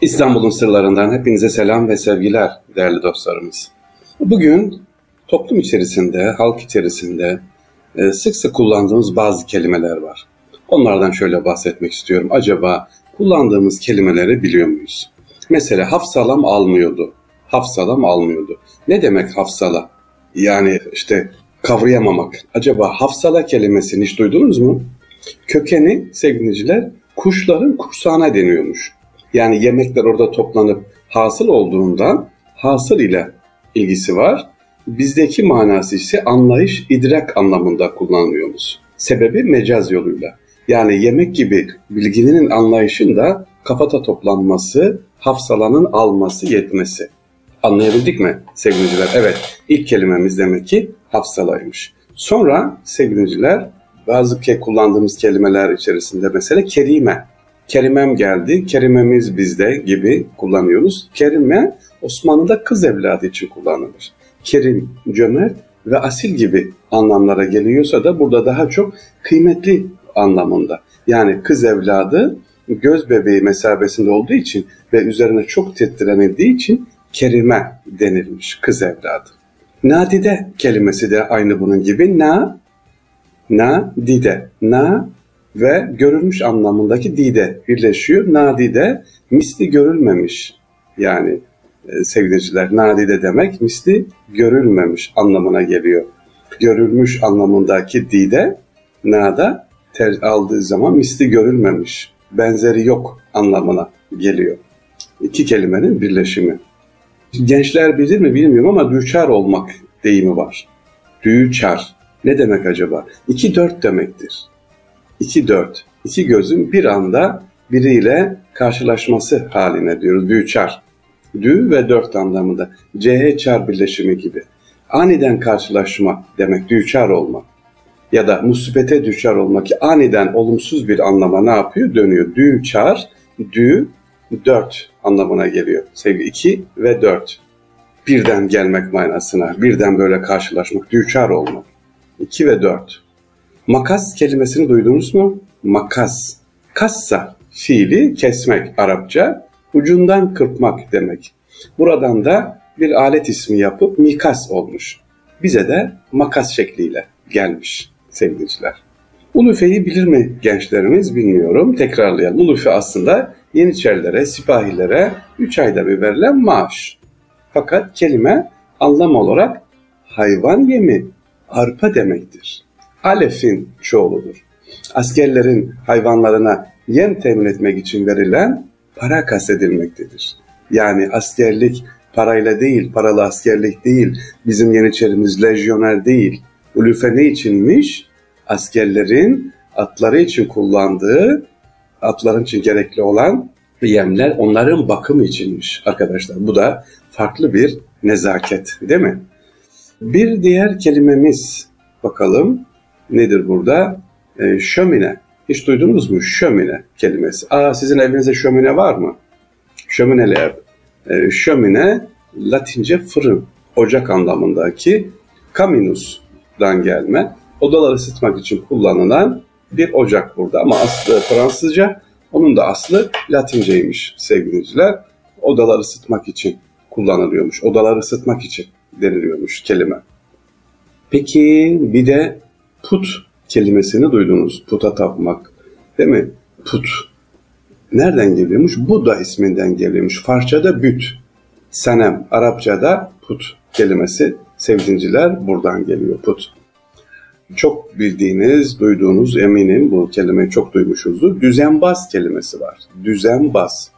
İstanbul'un sırlarından hepinize selam ve sevgiler değerli dostlarımız. Bugün toplum içerisinde, halk içerisinde e, sık sık kullandığımız bazı kelimeler var. Onlardan şöyle bahsetmek istiyorum. Acaba kullandığımız kelimeleri biliyor muyuz? Mesela hafsalam almıyordu. Hafsalam almıyordu. Ne demek hafsala? Yani işte kavrayamamak. Acaba hafsala kelimesini hiç duydunuz mu? Kökeni sevgiliciler kuşların kursağına deniyormuş. Yani yemekler orada toplanıp hasıl olduğundan hasıl ile ilgisi var. Bizdeki manası ise anlayış, idrak anlamında kullanılıyormuş. Sebebi mecaz yoluyla. Yani yemek gibi bilginin anlayışında kafata toplanması, hafsalanın alması, yetmesi. Anlayabildik mi sevgiliciler? Evet, ilk kelimemiz demek ki hafsalaymış. Sonra sevgiliciler bazı ke kullandığımız kelimeler içerisinde mesela kerime. Kerimem geldi, kerimemiz bizde gibi kullanıyoruz. Kerime Osmanlı'da kız evladı için kullanılır. Kerim, cömert ve asil gibi anlamlara geliyorsa da burada daha çok kıymetli anlamında. Yani kız evladı göz bebeği mesabesinde olduğu için ve üzerine çok titrenildiği için kerime denilmiş kız evladı. Nadide kelimesi de aynı bunun gibi. Na, na, dide. Na ve görülmüş anlamındaki dide birleşiyor. Nadide misli görülmemiş. Yani e, sevgiliciler nadide demek misli görülmemiş anlamına geliyor. Görülmüş anlamındaki dide nada ter aldığı zaman misli görülmemiş, benzeri yok anlamına geliyor. İki kelimenin birleşimi. Gençler bilir mi bilmiyorum ama düçar olmak deyimi var. Düçar. Ne demek acaba? İki dört demektir. İki dört. İki gözün bir anda biriyle karşılaşması haline diyoruz. Düçar. Dü ve dört anlamında. CH çar birleşimi gibi. Aniden karşılaşma demek düçar olmak. Ya da musibete düşer olmak ki aniden olumsuz bir anlama ne yapıyor? Dönüyor. Düçar, dü, dört anlamına geliyor. Sevgi iki ve dört. Birden gelmek manasına, birden böyle karşılaşmak, düçar olmak. İki ve dört. Makas kelimesini duydunuz mu? Makas. Kassa fiili kesmek Arapça, ucundan kırpmak demek. Buradan da bir alet ismi yapıp mikas olmuş. Bize de makas şekliyle gelmiş sevgiliciler. Ulufe'yi bilir mi gençlerimiz bilmiyorum. Tekrarlayalım. Ulufe aslında Yeniçerilere, sipahilere 3 ayda bir verilen maaş. Fakat kelime anlam olarak hayvan yemi, arpa demektir. Alef'in çoğuludur. Askerlerin hayvanlarına yem temin etmek için verilen para kastedilmektedir. Yani askerlik parayla değil, paralı askerlik değil, bizim Yeniçerimiz lejyoner değil. Ulufe ne içinmiş? Askerlerin atları için kullandığı, atların için gerekli olan yemler onların bakımı içinmiş arkadaşlar. Bu da farklı bir nezaket değil mi? Bir diğer kelimemiz bakalım nedir burada? E, şömine. Hiç duydunuz mu? Şömine kelimesi. Aa sizin evinizde şömine var mı? Şömineli. E, şömine Latince fırın, ocak anlamındaki caminus'dan gelme. Odaları ısıtmak için kullanılan bir ocak burada ama aslı Fransızca, onun da aslı Latinceymiş sevgiliciler. Odaları ısıtmak için kullanılıyormuş. Odaları ısıtmak için deniliyormuş kelime. Peki bir de put kelimesini duydunuz. Puta tapmak. Değil mi? Put. Nereden geliyormuş? Buda isminden geliyormuş. Farsçada büt. Senem. Arapçada put kelimesi sevdinciler buradan geliyor. Put. Çok bildiğiniz, duyduğunuz eminim bu kelimeyi çok duymuşuzdur. Düzenbaz kelimesi var. Düzenbaz.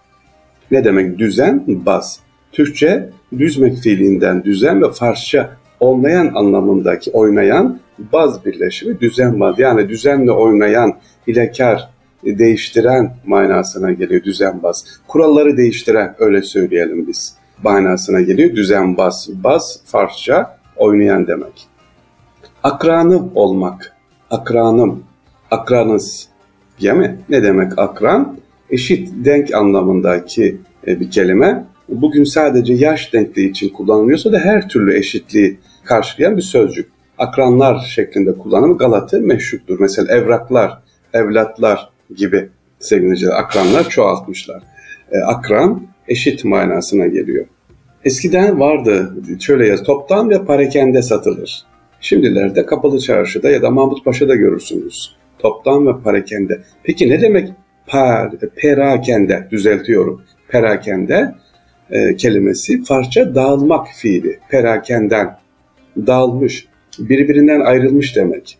Ne demek düzen? Baz. Türkçe düzmek fiilinden düzen ve Farsça olmayan anlamındaki oynayan baz birleşimi düzenbaz. Yani düzenle oynayan, hilekar, değiştiren manasına geliyor düzenbaz. Kuralları değiştiren öyle söyleyelim biz manasına geliyor düzenbaz. Baz Farsça oynayan demek. Akranı olmak, akranım, akranız. Değil mi? Ne demek akran? Eşit, denk anlamındaki e, bir kelime. Bugün sadece yaş denkliği için kullanılıyorsa da her türlü eşitliği karşılayan bir sözcük. Akranlar şeklinde kullanımı Galatı meşruttur. Mesela evraklar, evlatlar gibi sevgili akranlar çoğaltmışlar. e, akran eşit manasına geliyor. Eskiden vardı şöyle yaz toptan ve parakende satılır. Şimdilerde kapalı çarşıda ya da Mahmut Paşa'da görürsünüz. Toptan ve parakende. Peki ne demek par, perakende? Düzeltiyorum. Perakende e, kelimesi parça dağılmak fiili. Perakenden dağılmış, birbirinden ayrılmış demek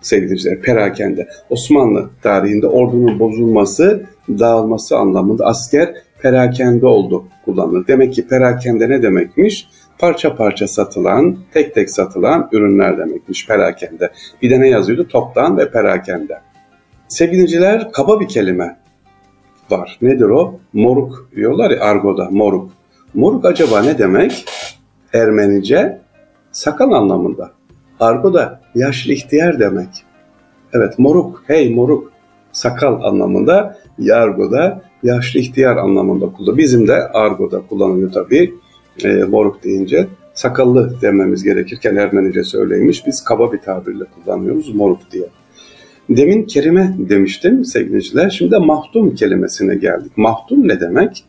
sevgili perakende. Osmanlı tarihinde ordunun bozulması, dağılması anlamında asker perakende oldu kullanılır. Demek ki perakende ne demekmiş? Parça parça satılan, tek tek satılan ürünler demekmiş perakende. Bir de ne yazıyordu? Toptan ve perakende. Sevgiliciler kaba bir kelime var. Nedir o? Moruk diyorlar ya argoda moruk. Moruk acaba ne demek? Ermenice sakal anlamında. Argoda yaşlı ihtiyar demek. Evet moruk, hey moruk sakal anlamında. Yargoda yaşlı ihtiyar anlamında kullanılıyor. Bizim de argoda kullanılıyor tabii e, moruk deyince. Sakallı dememiz gerekirken Ermenice söyleymiş. Biz kaba bir tabirle kullanıyoruz moruk diye. Demin kerime demiştim sevgiliciler. Şimdi de mahdum kelimesine geldik. Mahdum ne demek?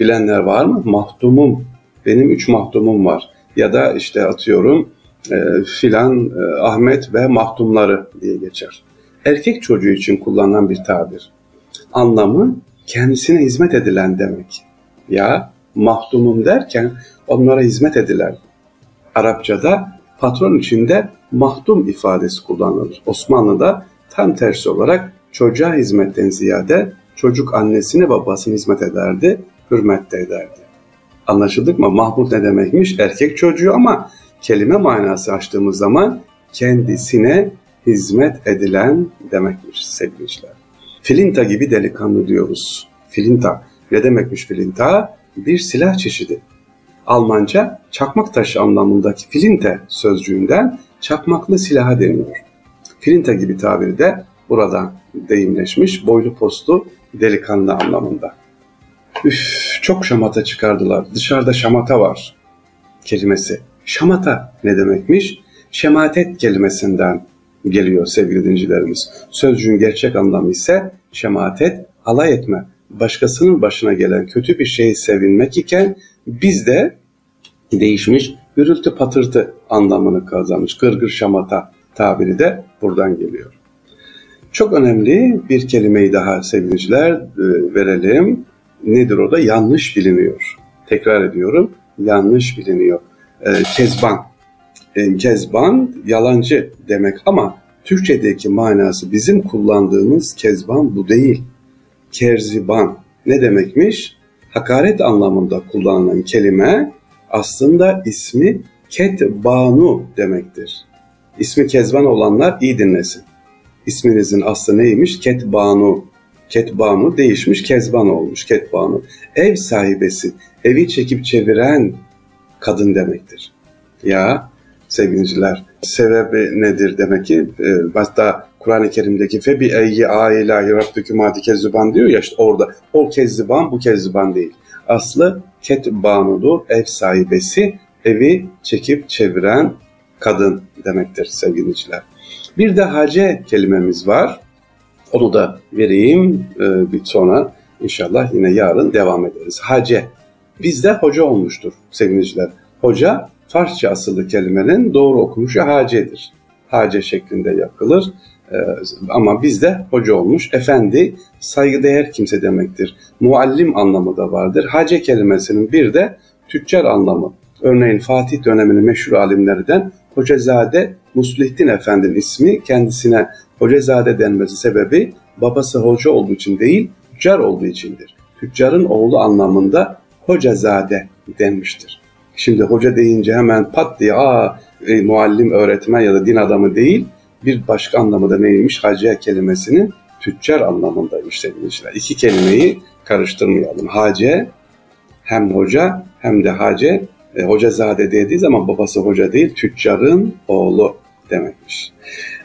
Bilenler var mı? Mahdumum. Benim üç mahdumum var. Ya da işte atıyorum e, filan e, Ahmet ve mahdumları diye geçer. Erkek çocuğu için kullanılan bir tabir. Anlamı kendisine hizmet edilen demek. Ya mahdumum derken onlara hizmet edilen. Arapçada patron içinde mahdum ifadesi kullanılır. Osmanlı'da tam tersi olarak çocuğa hizmetten ziyade çocuk annesine babasına hizmet ederdi, hürmet de ederdi. Anlaşıldık mı? Mahmud ne demekmiş? Erkek çocuğu ama kelime manası açtığımız zaman kendisine hizmet edilen demekmiş sevgili Filinta gibi delikanlı diyoruz. Filinta. Ne demekmiş filinta? Bir silah çeşidi. Almanca çakmak taşı anlamındaki filinte sözcüğünden çakmaklı silaha deniyor. Filinta gibi tabiri de buradan deyimleşmiş boylu postlu delikanlı anlamında. Üf, çok şamata çıkardılar. Dışarıda şamata var kelimesi. Şamata ne demekmiş? Şematet kelimesinden geliyor sevgili dincilerimiz. Sözcüğün gerçek anlamı ise şematet, alay etme, başkasının başına gelen kötü bir şeyi sevinmek iken bizde değişmiş gürültü patırtı anlamını kazanmış. Gırgır şamata tabiri de buradan geliyor. Çok önemli bir kelimeyi daha sevgiliciler e, verelim. Nedir o da? Yanlış biliniyor. Tekrar ediyorum. Yanlış biliniyor e, kezban. E, kezban yalancı demek ama Türkçedeki manası bizim kullandığımız kezban bu değil. Kerziban ne demekmiş? Hakaret anlamında kullanılan kelime aslında ismi ketbanu demektir. İsmi Kezban olanlar iyi dinlesin. İsminizin aslı neymiş? Ketbanu. Ketbanu değişmiş, Kezban olmuş, Ketbanu. Ev sahibesi, evi çekip çeviren kadın demektir. Ya sevgiliciler sebebi nedir demek ki e, hatta Kur'an-ı Kerim'deki fe bi eyyi ailahi rabbüküm adi kezzüban diyor ya işte orada o kezzüban bu kezzüban değil. Aslı ketbanudur ev sahibesi evi çekip çeviren kadın demektir sevgiliciler. Bir de hace kelimemiz var. Onu da vereyim e, bir sonra inşallah yine yarın devam ederiz. Hace bizde hoca olmuştur sevgiliciler. Hoca Farsça asıllı kelimenin doğru okunuşu hacedir. Hace şeklinde yapılır. Ee, ama bizde hoca olmuş. Efendi saygıdeğer kimse demektir. Muallim anlamı da vardır. Hace kelimesinin bir de tüccar anlamı. Örneğin Fatih döneminin meşhur alimlerinden Hocazade Muslihdin Efendi'nin ismi kendisine Hocazade denmesi sebebi babası hoca olduğu için değil, tüccar olduğu içindir. Tüccarın oğlu anlamında hocazade denmiştir. Şimdi hoca deyince hemen pat diye aa e, muallim, öğretmen ya da din adamı değil bir başka anlamı da neymiş? Haciye kelimesinin tüccar anlamındaymış sevgili işler. İki kelimeyi karıştırmayalım. Hace hem hoca hem de hace e, hocazade dediği zaman babası hoca değil tüccarın oğlu demekmiş.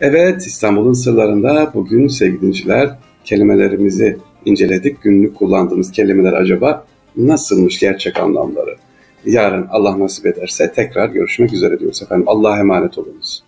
Evet İstanbul'un sırlarında bugün sevgili dinciler kelimelerimizi inceledik. Günlük kullandığımız kelimeler acaba nasılmış gerçek anlamları? Yarın Allah nasip ederse tekrar görüşmek üzere diyoruz efendim. Allah'a emanet olunuz.